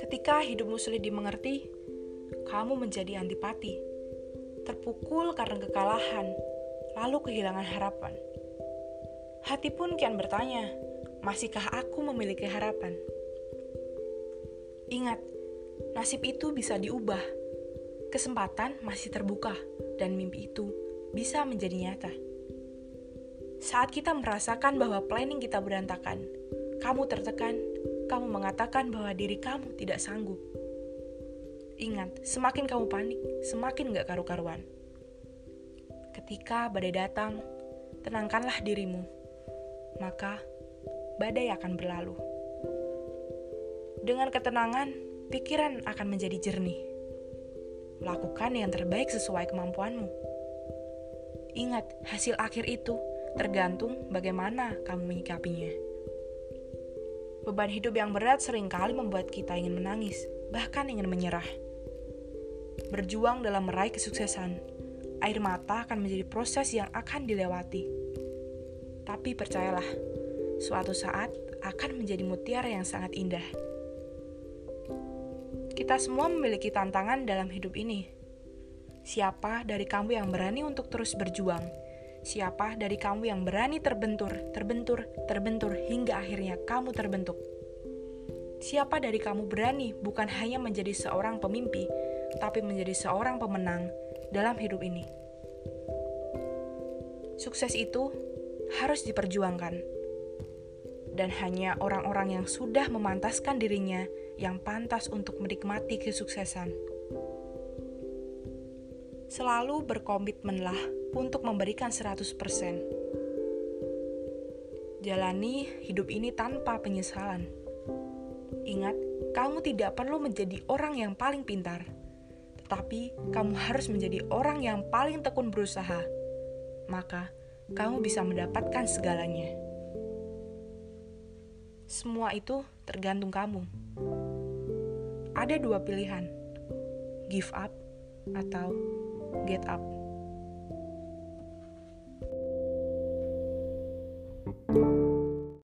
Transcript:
Ketika hidupmu sulit dimengerti, kamu menjadi antipati, terpukul karena kekalahan, lalu kehilangan harapan. Hati pun kian bertanya, masihkah aku memiliki harapan? Ingat, nasib itu bisa diubah. Kesempatan masih terbuka, dan mimpi itu bisa menjadi nyata. Saat kita merasakan bahwa planning kita berantakan, kamu tertekan, kamu mengatakan bahwa diri kamu tidak sanggup. Ingat, semakin kamu panik, semakin gak karu-karuan. Ketika badai datang, tenangkanlah dirimu, maka badai akan berlalu. Dengan ketenangan, pikiran akan menjadi jernih. Lakukan yang terbaik sesuai kemampuanmu. Ingat, hasil akhir itu tergantung bagaimana kamu menyikapinya. Beban hidup yang berat sering kali membuat kita ingin menangis, bahkan ingin menyerah. Berjuang dalam meraih kesuksesan, air mata akan menjadi proses yang akan dilewati. Tapi percayalah, suatu saat akan menjadi mutiara yang sangat indah. Kita semua memiliki tantangan dalam hidup ini. Siapa dari kamu yang berani untuk terus berjuang? Siapa dari kamu yang berani terbentur, terbentur, terbentur hingga akhirnya kamu terbentuk? Siapa dari kamu berani bukan hanya menjadi seorang pemimpi, tapi menjadi seorang pemenang dalam hidup ini? Sukses itu harus diperjuangkan, dan hanya orang-orang yang sudah memantaskan dirinya yang pantas untuk menikmati kesuksesan. Selalu berkomitmenlah untuk memberikan 100%. Jalani hidup ini tanpa penyesalan. Ingat, kamu tidak perlu menjadi orang yang paling pintar, tetapi kamu harus menjadi orang yang paling tekun berusaha. Maka, kamu bisa mendapatkan segalanya. Semua itu tergantung kamu. Ada dua pilihan: give up atau get up.